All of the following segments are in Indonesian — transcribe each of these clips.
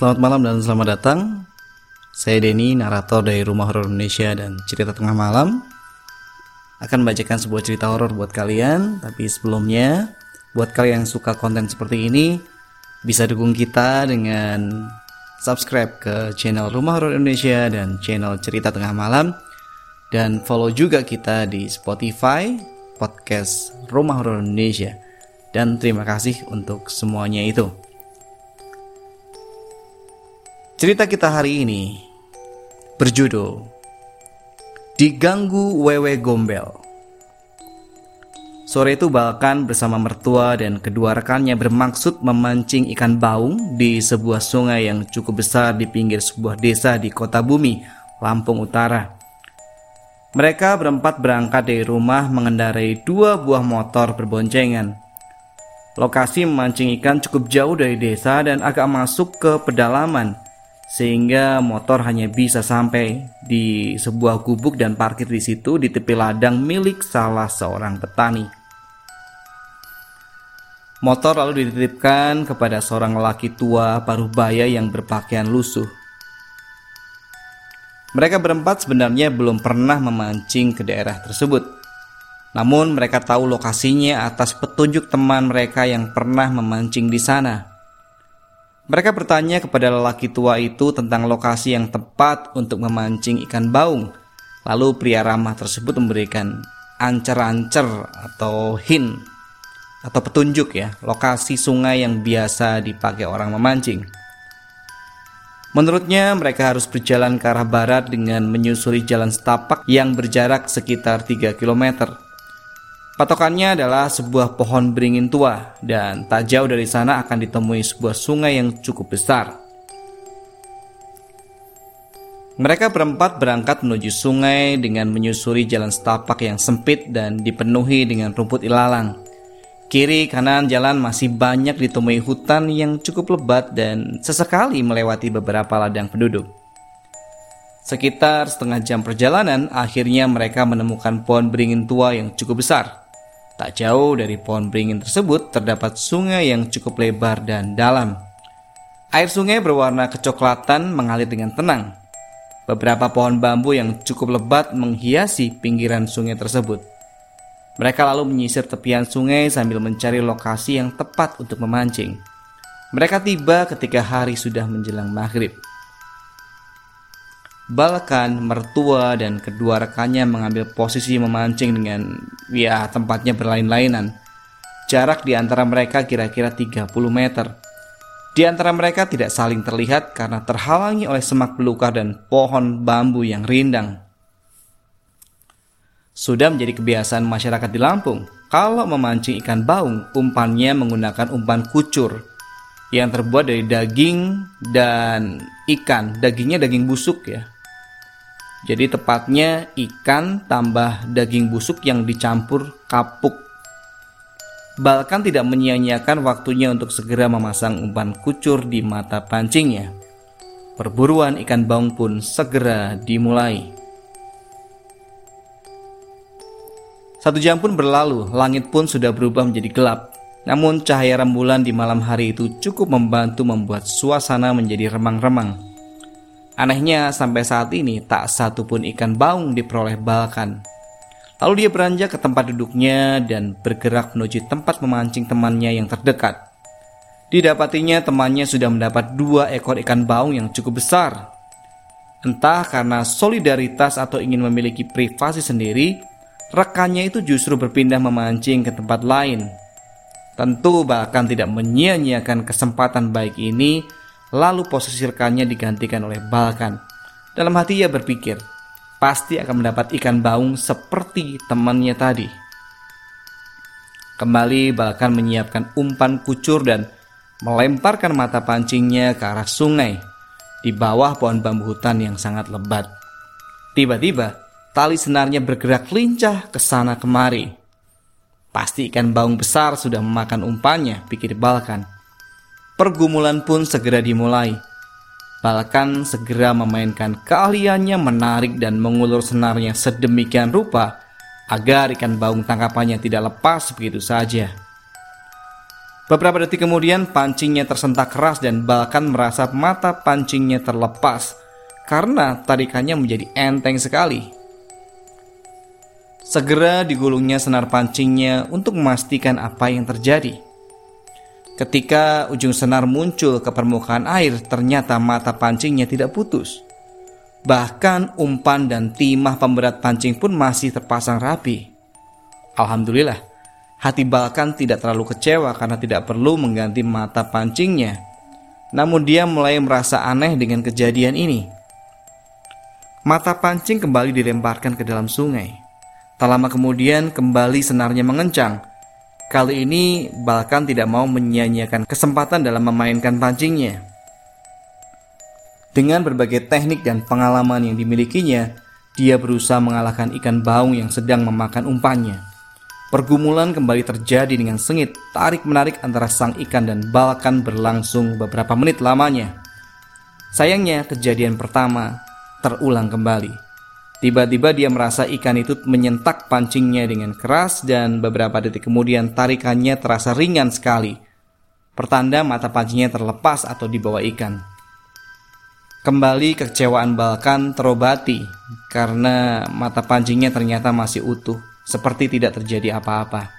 Selamat malam dan selamat datang. Saya Denny, narator dari Rumah Horor Indonesia dan Cerita Tengah Malam. Akan membacakan sebuah cerita horor buat kalian, tapi sebelumnya buat kalian yang suka konten seperti ini bisa dukung kita dengan subscribe ke channel Rumah Horor Indonesia dan channel Cerita Tengah Malam dan follow juga kita di Spotify podcast Rumah Horor Indonesia. Dan terima kasih untuk semuanya itu. Cerita kita hari ini berjudul Diganggu Wewe Gombel. Sore itu Balkan bersama mertua dan kedua rekannya bermaksud memancing ikan baung di sebuah sungai yang cukup besar di pinggir sebuah desa di kota bumi, Lampung Utara. Mereka berempat berangkat dari rumah mengendarai dua buah motor berboncengan. Lokasi memancing ikan cukup jauh dari desa dan agak masuk ke pedalaman sehingga motor hanya bisa sampai di sebuah gubuk dan parkir di situ di tepi ladang milik salah seorang petani. Motor lalu dititipkan kepada seorang lelaki tua paruh baya yang berpakaian lusuh. Mereka berempat sebenarnya belum pernah memancing ke daerah tersebut. Namun mereka tahu lokasinya atas petunjuk teman mereka yang pernah memancing di sana. Mereka bertanya kepada lelaki tua itu tentang lokasi yang tepat untuk memancing ikan baung. Lalu pria ramah tersebut memberikan ancer-ancer atau hint atau petunjuk ya, lokasi sungai yang biasa dipakai orang memancing. Menurutnya mereka harus berjalan ke arah barat dengan menyusuri jalan setapak yang berjarak sekitar 3 km. Patokannya adalah sebuah pohon beringin tua dan tak jauh dari sana akan ditemui sebuah sungai yang cukup besar. Mereka berempat berangkat menuju sungai dengan menyusuri jalan setapak yang sempit dan dipenuhi dengan rumput ilalang. Kiri kanan jalan masih banyak ditemui hutan yang cukup lebat dan sesekali melewati beberapa ladang penduduk. Sekitar setengah jam perjalanan, akhirnya mereka menemukan pohon beringin tua yang cukup besar. Tak jauh dari pohon beringin tersebut terdapat sungai yang cukup lebar dan dalam. Air sungai berwarna kecoklatan mengalir dengan tenang. Beberapa pohon bambu yang cukup lebat menghiasi pinggiran sungai tersebut. Mereka lalu menyisir tepian sungai sambil mencari lokasi yang tepat untuk memancing. Mereka tiba ketika hari sudah menjelang maghrib. Balkan, mertua, dan kedua rekannya mengambil posisi memancing dengan ya tempatnya berlain-lainan. Jarak di antara mereka kira-kira 30 meter. Di antara mereka tidak saling terlihat karena terhalangi oleh semak belukar dan pohon bambu yang rindang. Sudah menjadi kebiasaan masyarakat di Lampung, kalau memancing ikan baung, umpannya menggunakan umpan kucur yang terbuat dari daging dan ikan. Dagingnya daging busuk ya, jadi tepatnya ikan tambah daging busuk yang dicampur kapuk. Balkan tidak menyia-nyiakan waktunya untuk segera memasang umpan kucur di mata pancingnya. Perburuan ikan baung pun segera dimulai. Satu jam pun berlalu, langit pun sudah berubah menjadi gelap. Namun cahaya rembulan di malam hari itu cukup membantu membuat suasana menjadi remang-remang. Anehnya sampai saat ini tak satu pun ikan baung diperoleh Balkan. Lalu dia beranjak ke tempat duduknya dan bergerak menuju tempat memancing temannya yang terdekat. Didapatinya temannya sudah mendapat dua ekor ikan baung yang cukup besar. Entah karena solidaritas atau ingin memiliki privasi sendiri, rekannya itu justru berpindah memancing ke tempat lain. Tentu bahkan tidak menyia-nyiakan kesempatan baik ini Lalu posisi rekannya digantikan oleh Balkan. Dalam hati ia berpikir, pasti akan mendapat ikan baung seperti temannya tadi. Kembali Balkan menyiapkan umpan kucur dan melemparkan mata pancingnya ke arah sungai di bawah pohon bambu hutan yang sangat lebat. Tiba-tiba, tali senarnya bergerak lincah ke sana kemari. Pasti ikan baung besar sudah memakan umpannya, pikir Balkan. Pergumulan pun segera dimulai. Balkan segera memainkan keahliannya menarik dan mengulur senarnya sedemikian rupa agar ikan baung tangkapannya tidak lepas begitu saja. Beberapa detik kemudian pancingnya tersentak keras dan Balkan merasa mata pancingnya terlepas karena tarikannya menjadi enteng sekali. Segera digulungnya senar pancingnya untuk memastikan apa yang terjadi. Ketika ujung senar muncul ke permukaan air, ternyata mata pancingnya tidak putus. Bahkan umpan dan timah pemberat pancing pun masih terpasang rapi. Alhamdulillah, Hati Balkan tidak terlalu kecewa karena tidak perlu mengganti mata pancingnya. Namun dia mulai merasa aneh dengan kejadian ini. Mata pancing kembali dilemparkan ke dalam sungai. Tak lama kemudian kembali senarnya mengencang. Kali ini Balkan tidak mau menyia-nyiakan kesempatan dalam memainkan pancingnya. Dengan berbagai teknik dan pengalaman yang dimilikinya, dia berusaha mengalahkan ikan baung yang sedang memakan umpannya. Pergumulan kembali terjadi dengan sengit, tarik-menarik antara sang ikan dan balkan berlangsung beberapa menit lamanya. Sayangnya, kejadian pertama terulang kembali. Tiba-tiba dia merasa ikan itu menyentak pancingnya dengan keras dan beberapa detik kemudian tarikannya terasa ringan sekali. Pertanda mata pancingnya terlepas atau dibawa ikan. Kembali kekecewaan Balkan terobati karena mata pancingnya ternyata masih utuh seperti tidak terjadi apa-apa.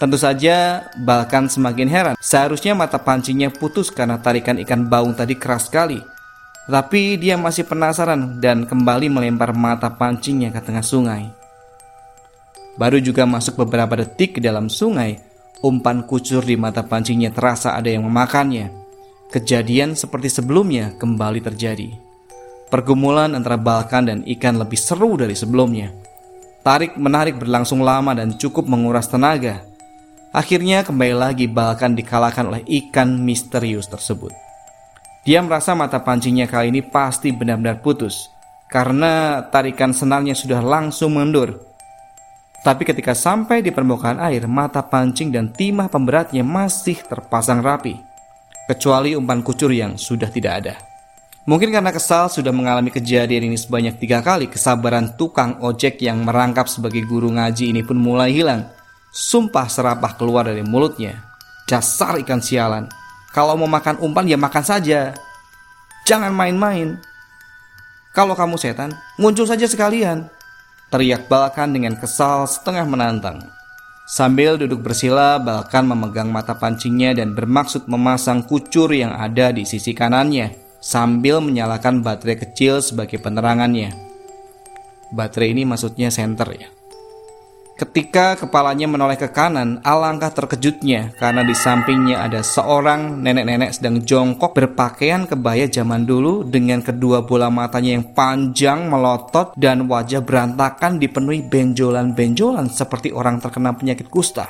Tentu saja, bahkan semakin heran. Seharusnya mata pancingnya putus karena tarikan ikan baung tadi keras sekali. Tapi dia masih penasaran dan kembali melempar mata pancingnya ke tengah sungai. Baru juga masuk beberapa detik ke dalam sungai, umpan kucur di mata pancingnya terasa ada yang memakannya. Kejadian seperti sebelumnya kembali terjadi. Pergumulan antara Balkan dan ikan lebih seru dari sebelumnya. Tarik-menarik berlangsung lama dan cukup menguras tenaga. Akhirnya kembali lagi Balkan dikalahkan oleh ikan misterius tersebut. Dia merasa mata pancingnya kali ini pasti benar-benar putus karena tarikan senarnya sudah langsung mendur. Tapi ketika sampai di permukaan air, mata pancing dan timah pemberatnya masih terpasang rapi, kecuali umpan kucur yang sudah tidak ada. Mungkin karena kesal sudah mengalami kejadian ini sebanyak tiga kali, kesabaran tukang ojek yang merangkap sebagai guru ngaji ini pun mulai hilang. Sumpah serapah keluar dari mulutnya. Dasar ikan sialan. Kalau mau makan umpan ya makan saja. Jangan main-main. Kalau kamu setan, muncul saja sekalian. Teriak Balkan dengan kesal setengah menantang. Sambil duduk bersila, Balkan memegang mata pancingnya dan bermaksud memasang kucur yang ada di sisi kanannya sambil menyalakan baterai kecil sebagai penerangannya. Baterai ini maksudnya senter ya. Ketika kepalanya menoleh ke kanan, alangkah terkejutnya karena di sampingnya ada seorang nenek-nenek sedang jongkok berpakaian kebaya zaman dulu dengan kedua bola matanya yang panjang melotot dan wajah berantakan dipenuhi benjolan-benjolan seperti orang terkena penyakit kusta.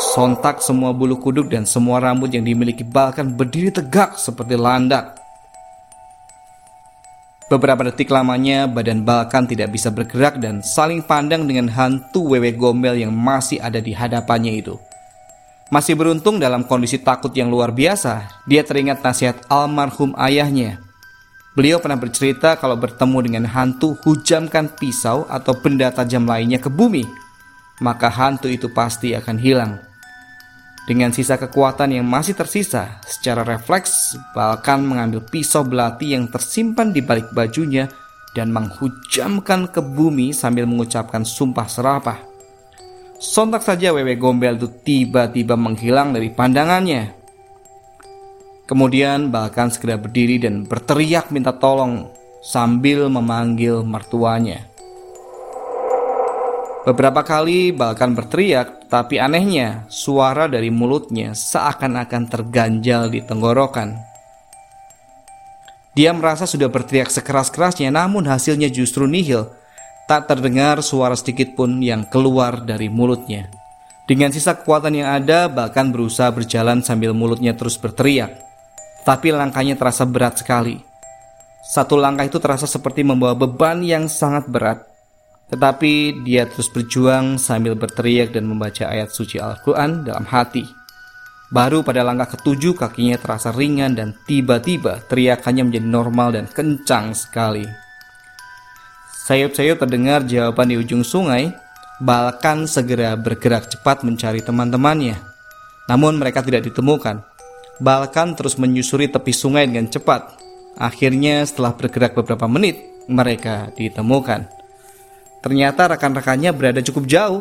Sontak semua bulu kuduk dan semua rambut yang dimiliki Balkan berdiri tegak seperti landak. Beberapa detik lamanya badan Balkan tidak bisa bergerak dan saling pandang dengan hantu wewe gombel yang masih ada di hadapannya itu. Masih beruntung dalam kondisi takut yang luar biasa, dia teringat nasihat almarhum ayahnya. Beliau pernah bercerita kalau bertemu dengan hantu hujamkan pisau atau benda tajam lainnya ke bumi, maka hantu itu pasti akan hilang. Dengan sisa kekuatan yang masih tersisa, secara refleks Balkan mengambil pisau belati yang tersimpan di balik bajunya dan menghujamkan ke bumi sambil mengucapkan sumpah serapah. Sontak saja Wewe Gombel itu tiba-tiba menghilang dari pandangannya. Kemudian Balkan segera berdiri dan berteriak minta tolong sambil memanggil mertuanya. Beberapa kali Balkan berteriak, tapi anehnya suara dari mulutnya seakan-akan terganjal di tenggorokan. Dia merasa sudah berteriak sekeras-kerasnya namun hasilnya justru nihil. Tak terdengar suara sedikit pun yang keluar dari mulutnya. Dengan sisa kekuatan yang ada, bahkan berusaha berjalan sambil mulutnya terus berteriak. Tapi langkahnya terasa berat sekali. Satu langkah itu terasa seperti membawa beban yang sangat berat. Tetapi dia terus berjuang sambil berteriak dan membaca ayat suci Al-Quran dalam hati. Baru pada langkah ketujuh kakinya terasa ringan dan tiba-tiba teriakannya menjadi normal dan kencang sekali. Sayup-sayup terdengar jawaban di ujung sungai, Balkan segera bergerak cepat mencari teman-temannya. Namun mereka tidak ditemukan. Balkan terus menyusuri tepi sungai dengan cepat. Akhirnya setelah bergerak beberapa menit, mereka ditemukan. Ternyata rekan-rekannya berada cukup jauh,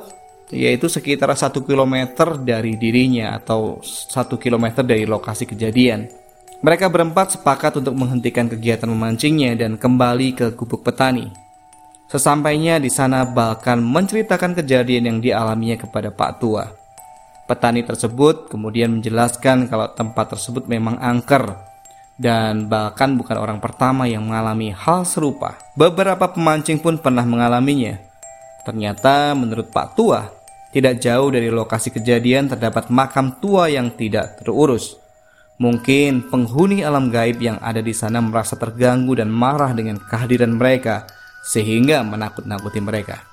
yaitu sekitar satu kilometer dari dirinya atau satu kilometer dari lokasi kejadian. Mereka berempat sepakat untuk menghentikan kegiatan memancingnya dan kembali ke gubuk petani. Sesampainya di sana Balkan menceritakan kejadian yang dialaminya kepada Pak Tua. Petani tersebut kemudian menjelaskan kalau tempat tersebut memang angker dan bahkan bukan orang pertama yang mengalami hal serupa. Beberapa pemancing pun pernah mengalaminya. Ternyata menurut Pak Tua, tidak jauh dari lokasi kejadian terdapat makam tua yang tidak terurus. Mungkin penghuni alam gaib yang ada di sana merasa terganggu dan marah dengan kehadiran mereka sehingga menakut-nakuti mereka.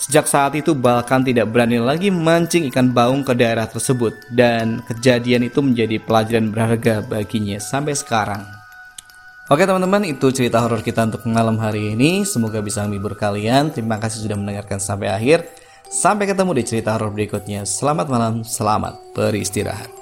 Sejak saat itu Balkan tidak berani lagi memancing ikan baung ke daerah tersebut dan kejadian itu menjadi pelajaran berharga baginya sampai sekarang. Oke teman-teman itu cerita horor kita untuk malam hari ini. Semoga bisa menghibur kalian. Terima kasih sudah mendengarkan sampai akhir. Sampai ketemu di cerita horor berikutnya. Selamat malam, selamat beristirahat